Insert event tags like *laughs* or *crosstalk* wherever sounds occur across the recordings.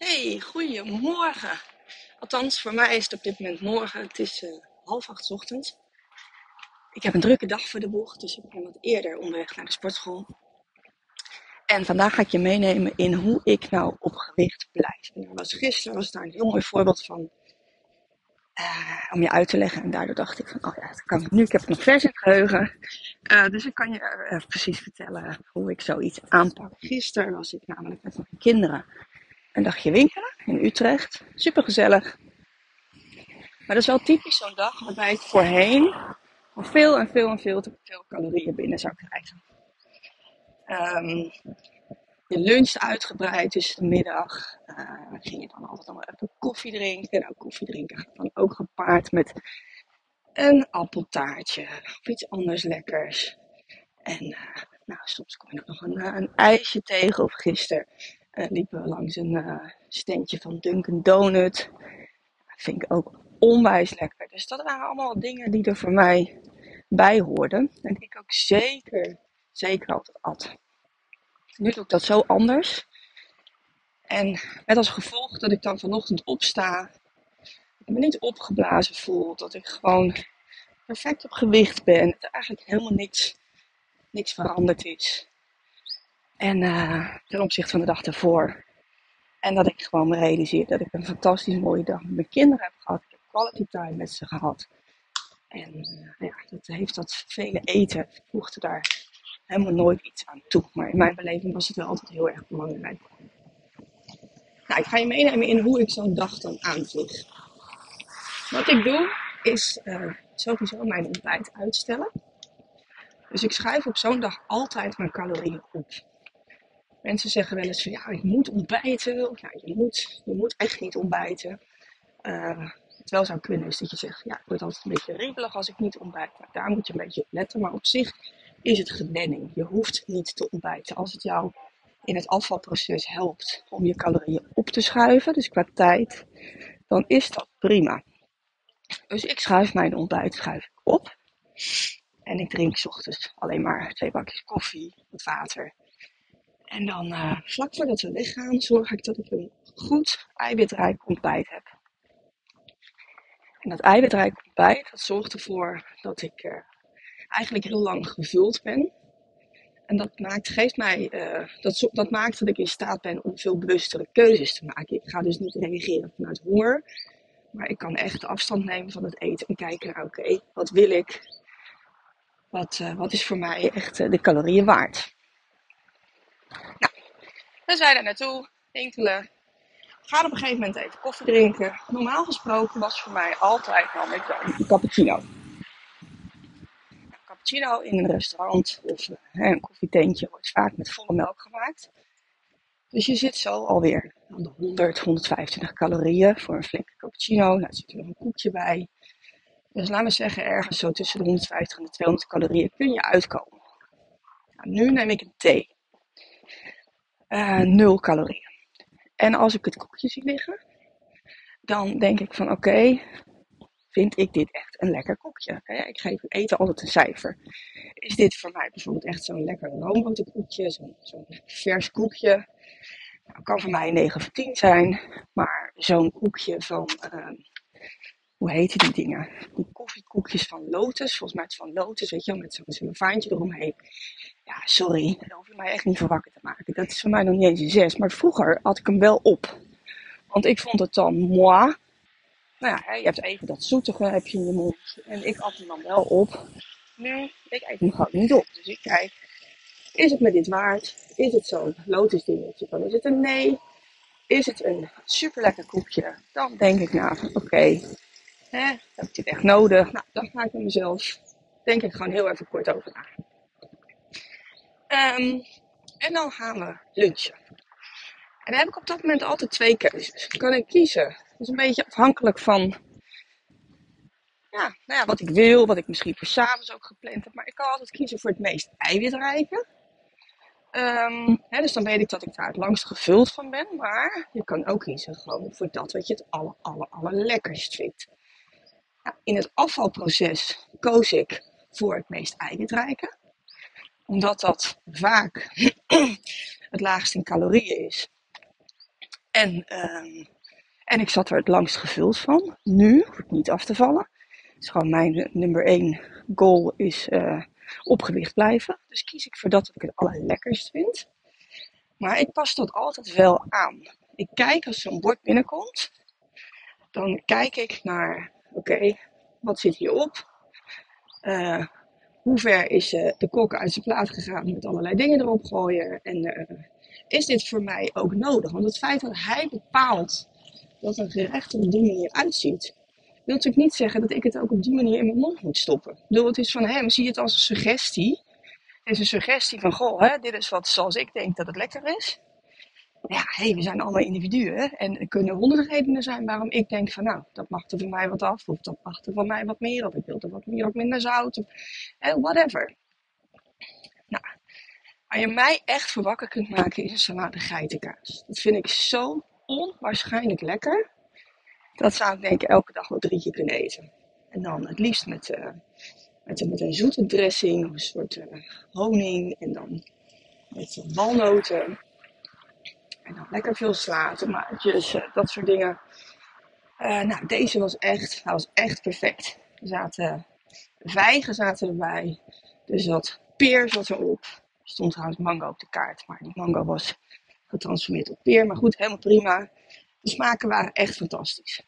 Hey, goedemorgen. Althans, voor mij is het op dit moment morgen. Het is eh, half acht ochtends. Ik heb een drukke dag voor de boeg, dus ik ben wat eerder onderweg naar de sportschool. En vandaag ga ik je meenemen in hoe ik nou op gewicht blijf. En was, gisteren was daar een heel mooi voorbeeld van eh, om je uit te leggen. En daardoor dacht ik van, oh ja, dat kan ik nu. Ik heb het nog vers in het geheugen. Eh, dus ik kan je precies vertellen hoe ik zoiets aanpak. Gisteren was ik namelijk met mijn kinderen een dagje winkelen in Utrecht. Super gezellig. Maar dat is wel typisch zo'n dag waarbij ik voorheen al veel en veel en veel te veel calorieën binnen zou krijgen. Ehm, je luncht uitgebreid tussen de middag. Uh, ging je dan altijd nog even koffie drinken. Nou, koffie drinken gaat dan ook gepaard met een appeltaartje of iets anders lekkers. En uh, nou, soms kom je nog een, eh, een ijsje tegen. Of gisteren uh, liepen we langs een steentje van Dunkin' Donut. Dat vind ik ook onwijs lekker. Dus dat waren allemaal dingen die er voor mij bij hoorden. En die ik ook zeker, zeker altijd at. Nu doe ik dat zo anders. En met als gevolg dat ik dan vanochtend opsta. Dat me niet opgeblazen voel. Dat ik gewoon perfect op gewicht ben. Dat er eigenlijk helemaal niks, niks veranderd is. En uh, ten opzichte van de dag ervoor. En dat ik gewoon me realiseer dat ik een fantastisch mooie dag met mijn kinderen heb gehad. Ik heb quality time met ze gehad. En uh, ja, dat heeft dat vele eten voegde daar helemaal nooit iets aan toe. Maar in mijn beleving was het wel altijd heel erg belangrijk. Nou, ik ga je meenemen in hoe ik zo'n dag dan aanvlieg. Wat ik doe, is uh, sowieso mijn ontbijt uitstellen. Dus ik schrijf op zo'n dag altijd mijn calorieën op. Mensen zeggen wel eens van ja, ik moet ontbijten. Of ja, je moet, je moet echt niet ontbijten. Uh, het wel zou kunnen is dat je zegt, ja, ik word altijd een beetje riebelig als ik niet ontbijt. Daar moet je een beetje op letten. Maar op zich is het gewenning. Je hoeft niet te ontbijten. Als het jou in het afvalproces helpt om je calorieën op te schuiven, dus qua tijd, dan is dat prima. Dus ik schuif mijn ontbijt schuif op. En ik drink s ochtends alleen maar twee bakjes koffie, met water. En dan uh, vlak voordat we weggaan, zorg ik dat ik een goed eiwitrijk ontbijt heb. En dat eiwitrijk ontbijt, dat zorgt ervoor dat ik uh, eigenlijk heel lang gevuld ben. En dat maakt, geeft mij, uh, dat, dat maakt dat ik in staat ben om veel bewustere keuzes te maken. Ik ga dus niet reageren vanuit honger, maar ik kan echt afstand nemen van het eten en kijken naar, oké, wat wil ik? Wat, wat is voor mij echt de calorieën waard? Nou, we zijn er naartoe, enkele. Ga op een gegeven moment even koffie drinken. Normaal gesproken was voor mij altijd namelijk een cappuccino cappuccino in een restaurant of uh, een koffietentje wordt vaak met volle melk gemaakt. Dus je zit zo alweer aan de 100, 125 calorieën voor een flinke cappuccino. Nou, zit er nog een koekje bij. Dus laten we zeggen, ergens zo tussen de 150 en de 200 calorieën kun je uitkomen. Nou, nu neem ik een thee. Uh, nul calorieën. En als ik het koekje zie liggen, dan denk ik van oké, vind ik dit echt een lekker koekje. Ik geef eten altijd een cijfer. Is dit voor mij bijvoorbeeld echt zo'n lekker roomboterkoekje, zo'n zo vers koekje? Nou, kan voor mij 9 of 10 zijn, maar zo'n koekje van, uh, hoe heet die dingen? Die koffiekoekjes van Lotus, volgens mij het van Lotus, weet je wel, met zo'n cellofaantje eromheen. Ja, sorry, daar hoef je mij echt niet voor wakker te maken. Dat is voor mij nog niet eens een 6, maar vroeger had ik hem wel op. Want ik vond het dan moi, nou ja, je hebt even dat zoetige heb je in je mond. En ik at hem dan wel op. Nee, ik eet hem gewoon niet op. Dus ik kijk, is het me dit waard? Is het zo'n lotus dingetje? Dan is het een nee. Is het een super lekker koekje? Dan denk ik nou, oké, heb ik dit echt nodig? Nou, dan ga ik met mezelf, denk ik gewoon heel even kort over na. Um, en dan gaan we lunchen. En dan heb ik op dat moment altijd twee keuzes. Kan ik kiezen is een beetje afhankelijk van ja, nou ja, wat ik wil, wat ik misschien voor s'avonds ook gepland heb. Maar ik kan altijd kiezen voor het meest eiwitrijke. Um, hè, dus dan weet ik dat ik daar het langst gevuld van ben. Maar je kan ook kiezen gewoon voor dat wat je het aller, aller, allerlekkerst vindt. Nou, in het afvalproces koos ik voor het meest eiwitrijke. Omdat dat vaak *clears throat* het laagst in calorieën is. En, ehm, en ik zat er het langst gevuld van. Nu, niet af te vallen. Dus gewoon mijn nummer één goal is uh, op gewicht blijven. Dus kies ik voor dat wat ik het allerlekkerst vind. Maar ik pas dat altijd wel aan. Ik kijk als zo'n bord binnenkomt. Dan kijk ik naar, oké, wat zit hierop? Uh, hoe ver is uh, de kok uit zijn plaat gegaan met allerlei dingen erop gooien? En uh, is dit voor mij ook nodig? Want het feit dat hij bepaalt dat een gerecht er op die manier uitziet, wil natuurlijk niet zeggen dat ik het ook op die manier in mijn mond moet stoppen. Ik bedoel, het is van hem, zie je het als een suggestie. Het is een suggestie van, goh, hè, dit is wat zoals ik denk dat het lekker is. Ja, hey, we zijn allemaal individuen. En er kunnen honderd redenen zijn waarom ik denk van, nou, dat mag er van mij wat af. Of dat mag er van mij wat meer. Of ik wil er wat meer of minder zout. Of whatever. Nou, waar je mij echt voor wakker kunt maken is een salade geitenkaas. Dat vind ik zo onwaarschijnlijk lekker. Dat zou ik denk ik elke dag wel drie keer kunnen eten. En dan het liefst met, uh, met, met, een zoete dressing, een soort uh, honing en dan met walnoten. Lekker veel sla, tomaatjes, uh, dat soort dingen. nou, deze was echt, hij was echt perfect. Er zaten vijgen zaten erbij. Dus dat peer zat erop. Er stond trouwens mango op de kaart, maar die mango was getransformeerd op peer. Maar goed, helemaal prima. De smaken waren echt fantastisch.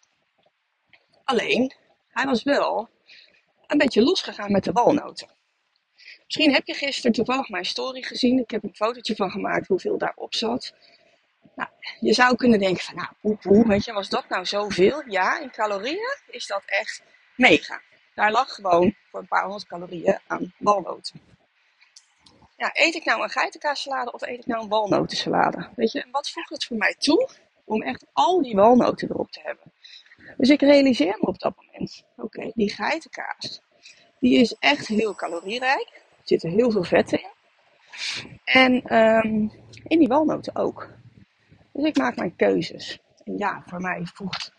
Alleen, hij was wel een beetje losgegaan met de walnoten. Misschien heb je gisteren toevallig mijn story gezien. Ik heb een fotootje van gemaakt hoeveel daarop zat. Nou, je zou kunnen denken van, nou, weet je, was dat nou zoveel? Ja, in calorieën is dat echt mega. Daar lag gewoon voor een paar honderd calorieën aan walnoten. Ja, eet ik nou een geitenkaassalade of eet ik nou een walnotensalade? Weet je, en wat voegt het voor mij toe om echt al die walnoten erop te hebben? Dus ik realiseer me op dat moment, oké, die geitenkaas, die is echt heel calorierijk. Er zitten heel veel vetten in. En um, in die walnoten ook. Dus ik maak mijn keuzes. En ja, voor mij voegt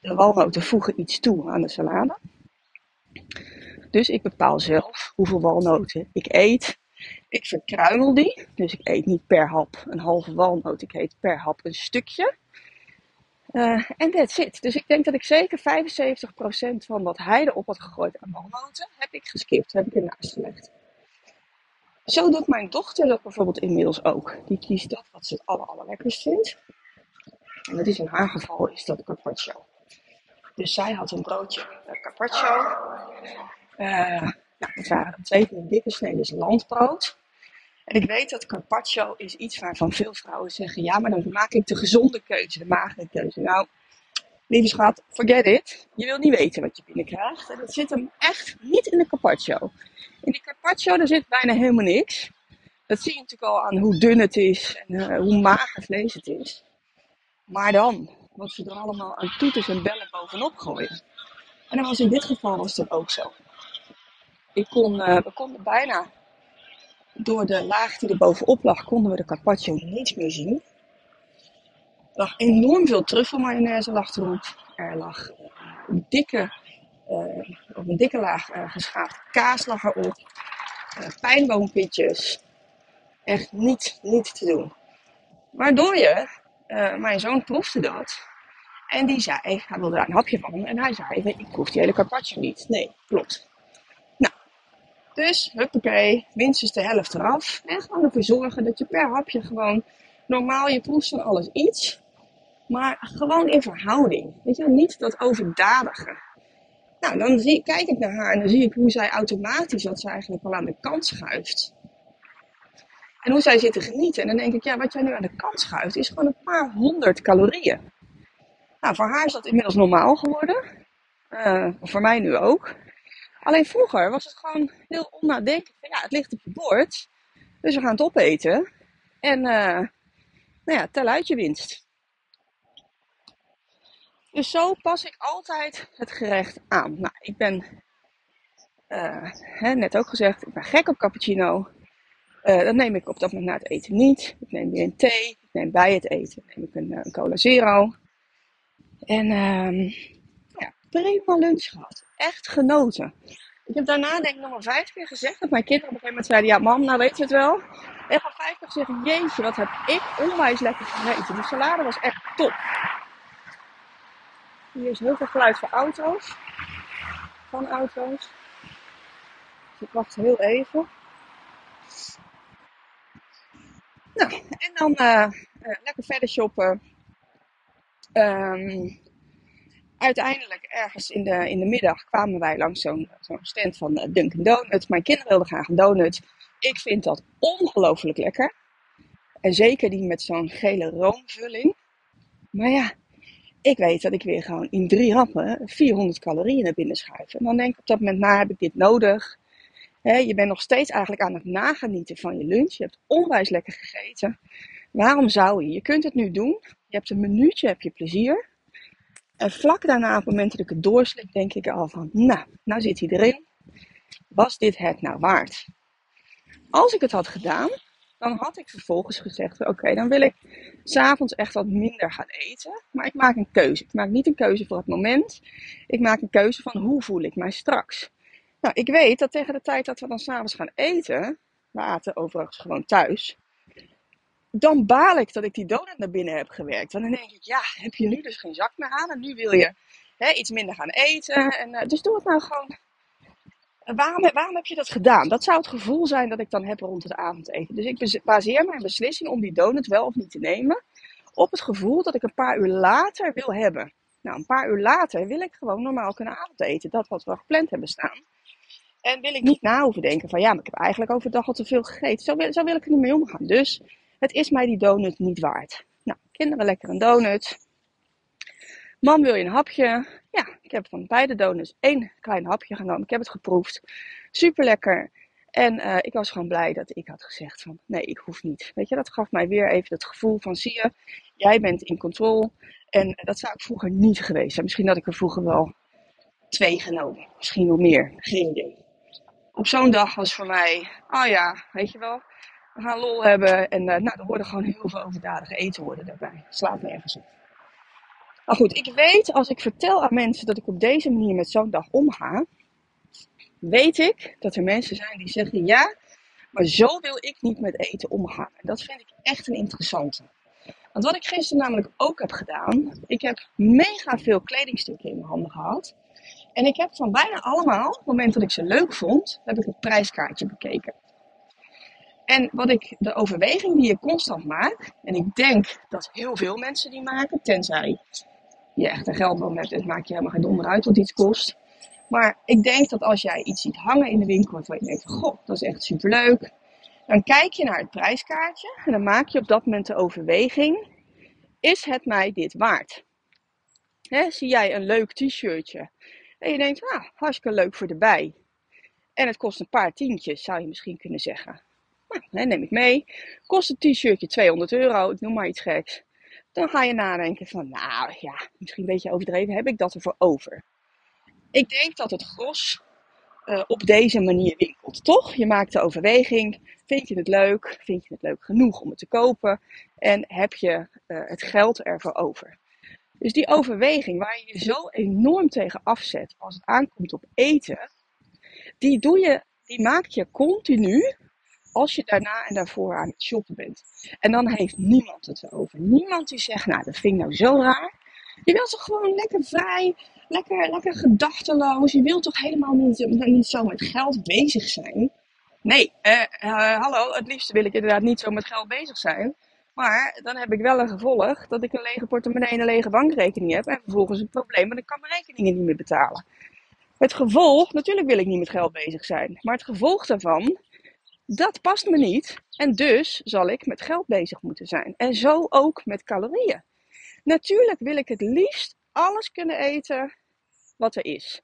de walnoten voegen iets toe aan de salade. Dus ik bepaal zelf hoeveel walnoten ik eet. Ik verkruimel die. Dus ik eet niet per hap een halve walnoot. Ik eet per hap een stukje. En uh, that's it. Dus ik denk dat ik zeker 75% van wat hij erop had gegooid aan walnoten, heb ik geskipt. Heb ik ernaast gelegd. Zo doet mijn dochter dat bijvoorbeeld inmiddels ook. Die kiest dat wat ze het aller, allerlekkerst vindt. En dat is in haar geval is dat carpaccio. Dus zij had een broodje carpaccio. Uh, nou, het waren twee dikke sneden landbrood. En ik weet dat carpaccio is iets waarvan veel vrouwen zeggen: ja, maar dan maak ik de gezonde keuze, de magere keuze. Nou, lieve schat, forget it. Je wil niet weten wat je binnenkrijgt. En dat zit hem echt niet in de carpaccio. In de carpaccio daar zit bijna helemaal niks. Dat zie je natuurlijk al aan hoe dun het is en uh, hoe mager vlees het is. Maar dan, wat ze er allemaal aan toeters en bellen bovenop gooien. En dat was in dit geval was dat ook zo. Ik kon, uh, we konden bijna door de laag die er bovenop lag, konden we de carpaccio niet meer zien. Lag enorm veel truffelmayonaise lag erop. Er lag een dikke, uh, op een dikke laag uh, geschaafd kaas lag erop. Uh, pijnboompitjes. Echt niet, niet te doen. Waardoor je, mijn zoon proefde dat. En die zei, hij wilde daar een hapje van. En hij zei, ik proef die hele carpaccio niet. Nee, klopt. Dus, huppakee, minstens de helft eraf. En gewoon ervoor zorgen dat je per hapje gewoon normaal, je proeft van alles iets. Maar gewoon in verhouding. Weet je, niet dat overdadige. Nou, dan zie, kijk ik naar haar en dan zie ik hoe zij automatisch dat ze eigenlijk al aan de kant schuift. En hoe zij zit te genieten. En dan denk ik, ja, wat jij nu aan de kant schuift, is gewoon een paar honderd calorieën. Nou, voor haar is dat inmiddels normaal geworden. Uh, voor mij nu ook. Alleen vroeger was het gewoon heel onnadenkend. Ja, het ligt op het bord. Dus we gaan het opeten. En uh, nou ja, tel uit je winst. Dus zo pas ik altijd het gerecht aan. Nou, ik ben uh, hè, net ook gezegd, ik ben gek op cappuccino. Uh, dat neem ik op dat moment na het eten niet. Ik neem weer een thee. Ik neem bij het eten ik een, een cola zero. En uh, ja, prima lunch gehad echt genoten. Ik heb daarna denk ik nog maar vijf keer gezegd dat mijn kinderen op een gegeven moment zeiden, ja mam, nou weet je het wel. En ga vijf keer zeggen, jeetje, wat heb ik onwijs lekker gegeten. Die salade was echt top. Hier is heel veel geluid van auto's. Van auto's. Dus ik wacht heel even. Nou, en dan uh, uh, lekker verder shoppen. Um, uiteindelijk ergens in de, in de middag kwamen wij langs zo'n zo'n stand van uh, Dunkin' Donuts. Mijn kinderen wilden graag een donut. Ik vind dat ongelooflijk lekker. En zeker die met zo'n gele roomvulling. Maar ja, ik weet dat ik weer gewoon in drie rappen 400 calorieën naar binnen schuif. En dan denk ik op dat moment, nou heb ik dit nodig. je bent nog steeds eigenlijk aan het nagenieten van je lunch. Je hebt onwijs lekker gegeten. Waarom zou je? Je kunt het nu doen. Je hebt een minuutje, heb je plezier. En vlak daarna, op het moment dat ik het doorslip, denk ik al van, nou, nou zit hij erin. Was dit het nou waard? Als ik het had gedaan, dan had ik vervolgens gezegd: Oké, dan wil ik s'avonds echt wat minder gaan eten. Maar ik maak een keuze. Ik maak niet een keuze voor het moment. Ik maak een keuze van hoe voel ik mij straks. Nou, ik weet dat tegen de tijd dat we dan s'avonds gaan eten, we aten overigens gewoon thuis, dan baal ik dat ik die donut naar binnen heb gewerkt. Want dan denk ik, ja, heb je nu dus geen zak meer aan en nu wil je hè, iets minder gaan eten. En, uh, dus doe het nou gewoon waarom, waarom heb je dat gedaan? Dat zou het gevoel zijn dat ik dan heb rond het avondeten. Dus ik baseer mijn beslissing om die donut wel of niet te nemen op het gevoel dat ik een paar uur later wil hebben. Nou, een paar uur later wil ik gewoon normaal kunnen avondeten. Dat wat we gepland hebben staan. En wil ik niet na hoeven denken van ja, maar ik heb eigenlijk overdag al te veel gegeten. Zo wil, zo wil ik er niet mee omgaan. Dus het is mij die donut niet waard. Nou, kinderen lekker een donut. Mam, wil je een hapje? Ja, ik heb van beide donuts één klein hapje genomen. Ik heb het geproefd. Super lekker. En uh, ik was gewoon blij dat ik had gezegd van nee, ik hoef niet. Weet je, dat gaf mij weer even het gevoel van zie je, jij bent in controle. En dat zou ik vroeger niet geweest zijn. Misschien had ik er vroeger wel twee genomen. Misschien nog meer. Geen idee. Op zo'n dag was voor mij, oh ja, weet je wel, we gaan lol hebben. En uh, nou, er worden gewoon heel veel overdadige eten worden daarbij. Slaat nergens op. Maar goed, ik weet als ik vertel aan mensen dat ik op deze manier met zo'n dag omga, weet ik dat er mensen zijn die zeggen ja, maar zo wil ik niet met eten omgaan. Dat vind ik echt een interessante. Want wat ik gisteren namelijk ook heb gedaan, ik heb mega veel kledingstukken in mijn handen gehad. En ik heb van bijna allemaal, op het moment dat ik ze leuk vond, heb ik het prijskaartje bekeken. En wat ik, de overweging die je constant maakt, en ik denk dat heel veel mensen die maken, tenzij je echt een geldboom hebt, het maakt je helemaal geen donder uit wat iets kost. Maar ik denk dat als jij iets ziet hangen in de winkel waarvan je denkt, goh, dat is echt superleuk. Dan kijk je naar het prijskaartje en dan maak je op dat moment de overweging, is het mij dit waard? zie jij een leuk t-shirtje en je denkt, ah, hartstikke leuk voor de bij. En het kost een paar tientjes, zou je misschien kunnen zeggen. Nou, neem ik mee. Kost het t-shirtje 200 euro, ik noem maar iets geks dan ga je nadenken van, nou ja, misschien een beetje overdreven, heb ik dat ervoor over? Ik denk dat het gros uh, op deze manier winkelt, toch? Je maakt de overweging, vind je het leuk, vind je het leuk genoeg om het te kopen en heb je uh, het geld ervoor over? Dus die overweging waar je je zo enorm tegen afzet als het aankomt op eten, die, doe je, die maak je continu als je daarna en daarvoor aan het shoppen bent. En dan heeft niemand het erover. Niemand die zegt, nou dat vind ik nou zo raar. Je wilt toch gewoon lekker vrij, lekker, lekker gedachteloos. Je wilt toch helemaal niet, niet zo met geld bezig zijn. Nee, uh, uh, hallo, het liefste wil ik inderdaad niet zo met geld bezig zijn. Maar dan heb ik wel een gevolg dat ik een lege portemonnee en een lege bankrekening heb. En vervolgens een probleem, want ik kan mijn rekeningen niet meer betalen. Het gevolg, natuurlijk wil ik niet met geld bezig zijn. Maar het gevolg daarvan dat past me niet. En dus zal ik met geld bezig moeten zijn. En zo ook met calorieën. Natuurlijk wil ik het liefst alles kunnen eten wat er is.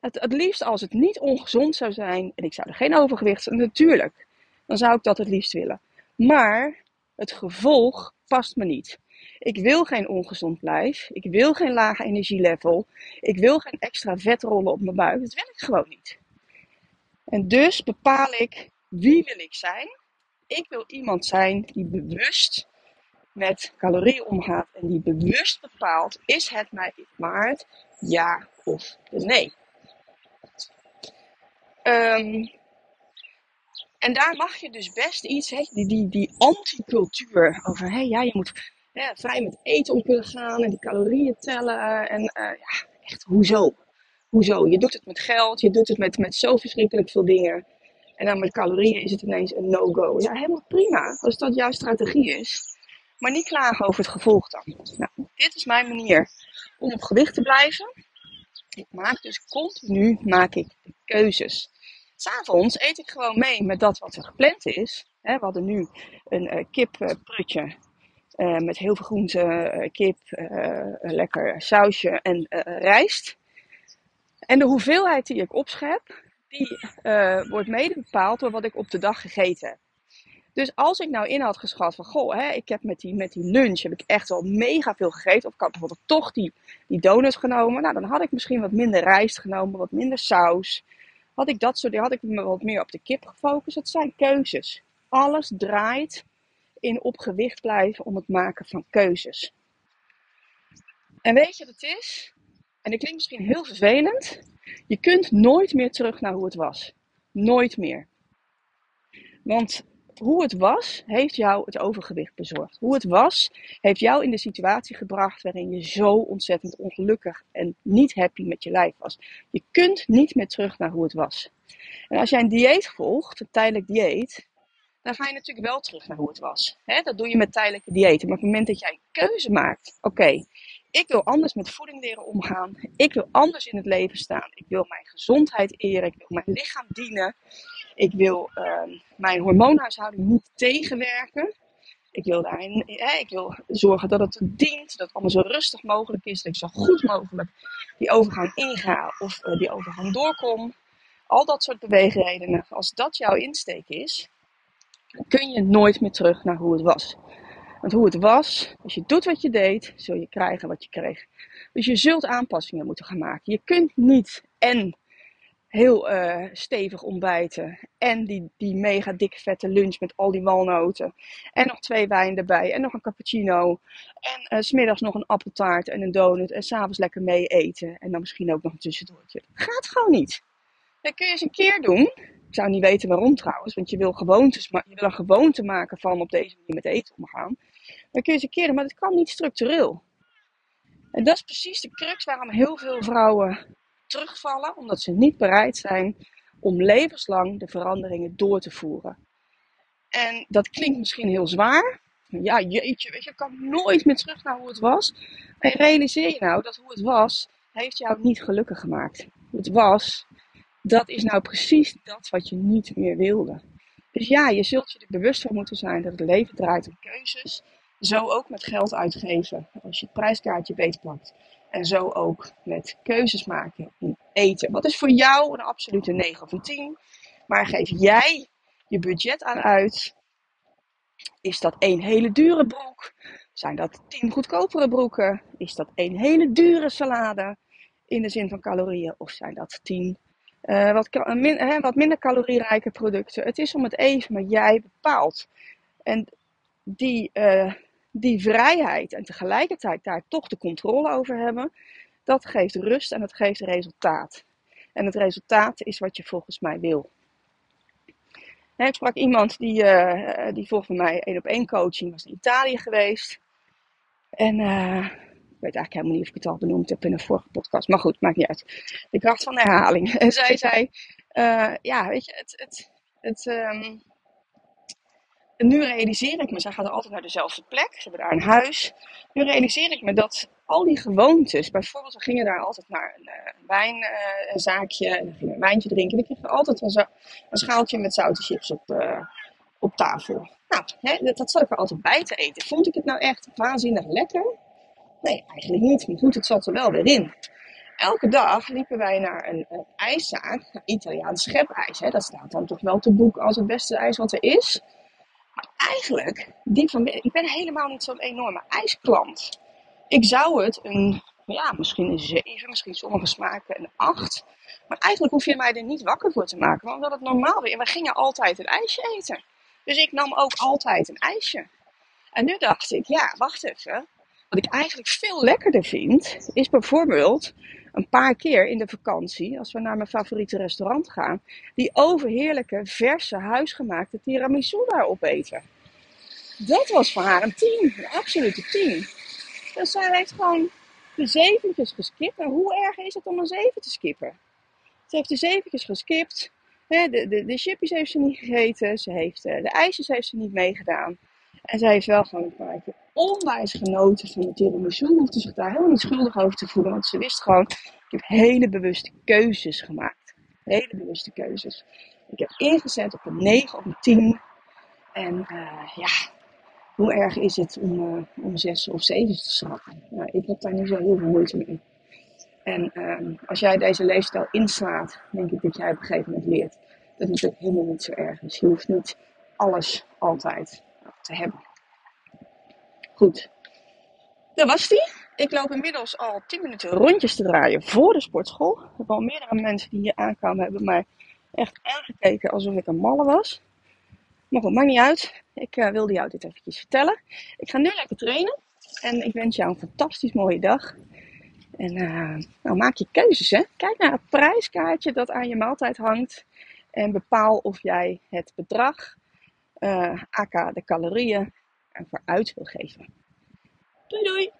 Het, het liefst als het niet ongezond zou zijn en ik zou er geen overgewicht natuurlijk, dan zou ik dat het liefst willen. Maar het gevolg past me niet. Ik wil geen ongezond lijf. Ik wil geen lage energielevel. Ik wil geen extra vetrollen op mijn buik. Dat wil ik gewoon niet. En dus bepaal ik wie wil ik zijn. Ik wil iemand zijn die bewust met calorieën omgaat en die bewust bepaalt: is het mij waard? Ja of nee. Um, En daar mag je dus best iets, hè, die, die, die anticultuur over, hé, ja, je moet vrij met eten om kunnen gaan en die calorieën tellen. En uh, ja, echt, hoezo? Hoezo? Je doet het met geld, je doet het met, met zo verschrikkelijk veel dingen. En dan met calorieën is het ineens een no-go. Ja, helemaal prima, als dat jouw strategie is. Maar niet klagen over het gevolg dan. Nou, dit is mijn manier om op gewicht te blijven. Ik maak dus continu maak ik keuzes. S'avonds eet ik gewoon mee met dat wat er gepland is. we hadden nu een uh, kipprutje uh, met heel veel groente, uh, kip, lekker sausje en rijst. En de hoeveelheid die ik opschep, die wordt mede bepaald door wat ik op de dag gegeten heb. Dus als ik nou in had geschat van, goh, hè, ik heb met die, met die lunch heb ik echt wel mega veel gegeten. Of ik had bijvoorbeeld toch die, die donuts genomen. Nou, dan had ik misschien wat minder rijst genomen, wat minder saus. Had ik dat soort, had ik me wat meer op de kip gefocust. Het zijn keuzes. Alles draait in op gewicht blijven om het maken van keuzes. En weet je wat het is? En dat klinkt misschien heel vervelend. Je kunt nooit meer terug naar hoe het was. Nooit meer. Want hoe het was, heeft jou het overgewicht bezorgd. Hoe het was, heeft jou in de situatie gebracht waarin je zo ontzettend ongelukkig en niet happy met je lijf was. Je kunt niet meer terug naar hoe het was. En als jij een dieet volgt, een tijdelijk dieet, dan ga je natuurlijk wel terug naar hoe het was. dat doe je met tijdelijke diëten. Maar op het moment dat jij een keuze maakt, oké, ik wil anders met voeding leren omgaan. Ik wil anders in het leven staan. Ik wil mijn gezondheid eren. Ik wil mijn lichaam dienen. Ik wil uh, mijn hormoonhuishouding niet tegenwerken. Ik wil, daarin, hè, ik wil zorgen dat het dient, dat het allemaal zo rustig mogelijk is, dat ik zo goed mogelijk die overgang inga of uh, die overgang doorkom. Al dat soort beweegredenen, als dat jouw insteek is, kun je nooit meer terug naar hoe het was. Want hoe het was, als je doet wat je deed, zul je krijgen wat je kreeg. Dus je zult aanpassingen moeten gaan maken. Je kunt niet en heel uh, stevig ontbijten. En die, die mega dikke vette lunch met al die walnoten. En nog twee wijn erbij. En nog een cappuccino. En uh, smiddags nog een appeltaart en een donut. En s'avonds lekker mee eten. En dan misschien ook nog een tussendoortje. Dat gaat gewoon niet. Dat kun je eens een keer doen. Ik zou niet weten waarom trouwens. Want je wil, gewoontes, je wil een gewoonte maken van op deze manier met eten omgaan. Dan kun je keer doen. Maar dat kan niet structureel. En dat is precies de crux waarom heel veel vrouwen terugvallen omdat ze niet bereid zijn om levenslang de veranderingen door te voeren. En dat klinkt misschien heel zwaar. Ja, jeetje, weet je, ik kan nooit meer terug naar hoe het was. Maar realiseer je nou dat hoe het was, heeft jou niet gelukkig gemaakt. Het was, dat is nou precies dat wat je niet meer wilde. Dus ja, je zult je er bewust van moeten zijn dat het leven draait om keuzes. Zo ook met geld uitgeven. Als je het prijskaartje beetpakt. En zo ook met keuzes maken in eten. Wat is voor jou een absolute 9 of een 10? Maar geef jij je budget aan uit? Is dat één hele dure broek? Zijn dat 10 goedkopere broeken? Is dat één hele dure salade in de zin van calorieën? Of zijn dat 10 uh, eh, wat, min, wat minder calorierijke producten? Het is om het even, maar jij bepaalt. En die, uh, die vrijheid en tegelijkertijd daar toch de controle over hebben, dat geeft rust en dat geeft resultaat. En het resultaat is wat je volgens mij wil. Ik sprak iemand die, uh, die volgens mij één op één coaching was in Italië geweest. En uh, ik weet eigenlijk helemaal niet of ik het al benoemd heb in een vorige podcast. Maar goed, maakt niet uit. De kracht van de herhaling. En *laughs* zij zei, uh, ja, weet je, het, het, het, um, nu realiseer ik me, zij gaat altijd naar dezelfde plek, ze hebben daar een huis. Nu realiseer ik me dat al die gewoontes, bijvoorbeeld we gingen daar altijd naar een, uh, wijnzaakje uh, dan gingen een wijntje drinken. En dan kregen altijd een, een schaaltje met zoute chips op, uh, op tafel. Nou, hè, dat, dat zat ik er altijd bij te eten. Vond ik het nou echt waanzinnig lekker? Nee, eigenlijk niet. Maar goed, het zat er wel weer in. Elke dag liepen wij naar een, een ijszaak, Italiaans schepijs. Hè. Dat staat dan toch wel te boek als het beste ijs wat er is. Eigenlijk, van ik ben helemaal niet zo'n enorme ijsklant. Ik zou het een, ja, misschien een 7, misschien sommige smaken een 8. Maar eigenlijk hoef je mij er niet wakker voor te maken, want dat het normaal weer. We gingen altijd een ijsje eten. Dus ik nam ook altijd een ijsje. En nu dacht ik, ja, wacht even. Wat ik eigenlijk veel lekkerder vind, is bijvoorbeeld een paar keer in de vakantie, als we naar mijn favoriete restaurant gaan, die overheerlijke, verse, huisgemaakte tiramisu daar opeten. Dat was voor haar een tien, een absolute tien. Dus zij heeft gewoon de zeventjes geskipt. En hoe erg is het om een zeven te skippen? Ze heeft de zeventjes geskipt. de, de, de chippies heeft ze niet gegeten. Ze heeft, uh, de ijsjes heeft ze niet meegedaan. En zij heeft wel gewoon een keer onwijs genoten van de tiramisu. Hoefde zich daar helemaal niet schuldig over te voelen. Want ze wist gewoon, ik heb hele bewuste keuzes gemaakt. Hele bewuste keuzes. Ik heb ingezet op een 9, op een 10. En uh, ja, hoe erg is het om, uh, om 6 of 7 te? Nou, ik heb daar niet zo heel veel moeite mee. En uh, als jij deze leefstijl inslaat, denk ik dat jij op een gegeven moment leert dat het ook helemaal niet zo erg is. Je hoeft niet alles altijd te hebben. Goed, dat was die. Ik loop inmiddels al 10 minuten rondjes te draaien voor de sportschool. Hebben al meerdere mensen die hier aankwamen hebben mij echt aangekeken alsof ik een malle was. Maar goed, maakt niet uit. Ik uh, wilde jou dit eventjes vertellen. Ik ga nu lekker trainen. En ik wens jou een fantastisch mooie dag. En uh, nou, maak je keuzes, hè. Kijk naar het prijskaartje dat aan je maaltijd hangt. En bepaal of jij het bedrag, uh, aka de calorieën, ervoor uit wil geven. Doei doei!